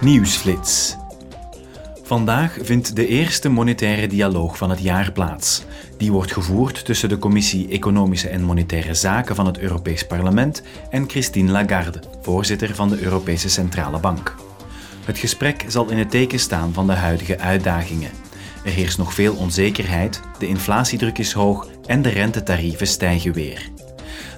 Nieuwsflits. Vandaag vindt de eerste monetaire dialoog van het jaar plaats. Die wordt gevoerd tussen de Commissie Economische en Monetaire Zaken van het Europees Parlement en Christine Lagarde, voorzitter van de Europese Centrale Bank. Het gesprek zal in het teken staan van de huidige uitdagingen. Er heerst nog veel onzekerheid, de inflatiedruk is hoog en de rentetarieven stijgen weer.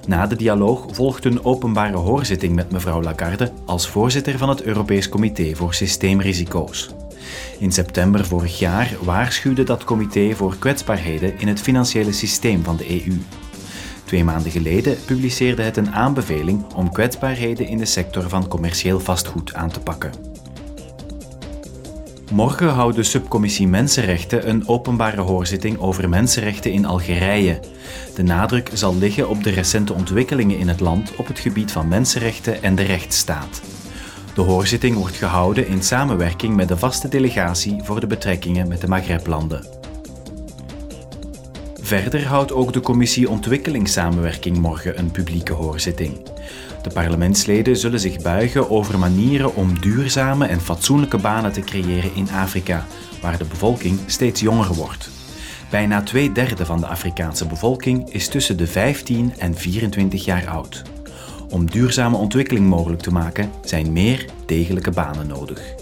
Na de dialoog volgt een openbare hoorzitting met mevrouw Lagarde als voorzitter van het Europees Comité voor Systeemrisico's. In september vorig jaar waarschuwde dat comité voor kwetsbaarheden in het financiële systeem van de EU. Twee maanden geleden publiceerde het een aanbeveling om kwetsbaarheden in de sector van commercieel vastgoed aan te pakken. Morgen houdt de subcommissie Mensenrechten een openbare hoorzitting over mensenrechten in Algerije. De nadruk zal liggen op de recente ontwikkelingen in het land op het gebied van mensenrechten en de rechtsstaat. De hoorzitting wordt gehouden in samenwerking met de vaste delegatie voor de betrekkingen met de Maghreblanden. Verder houdt ook de Commissie Ontwikkelingssamenwerking morgen een publieke hoorzitting. De parlementsleden zullen zich buigen over manieren om duurzame en fatsoenlijke banen te creëren in Afrika, waar de bevolking steeds jonger wordt. Bijna twee derde van de Afrikaanse bevolking is tussen de 15 en 24 jaar oud. Om duurzame ontwikkeling mogelijk te maken zijn meer degelijke banen nodig.